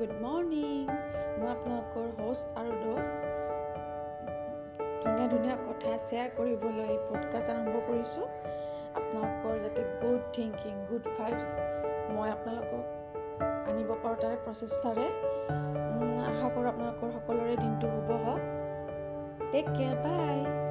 Good morning মই আপোনালোকৰ host আৰু দোষ ধুনীয়া ধুনীয়া কথা শ্বেয়াৰ কৰিবলৈ পডকাষ্ট আৰম্ভ কৰিছোঁ। আপোনালোকৰ যাতে গুড থিংকিং গুড ভাইবছ মই আপোনালোকক আনিব পাৰোঁ তাৰে প্ৰচেষ্টাৰে। আশা কৰোঁ আপোনালোকৰ সকলোৰে দিনটো শুভ হওক। Tech care bye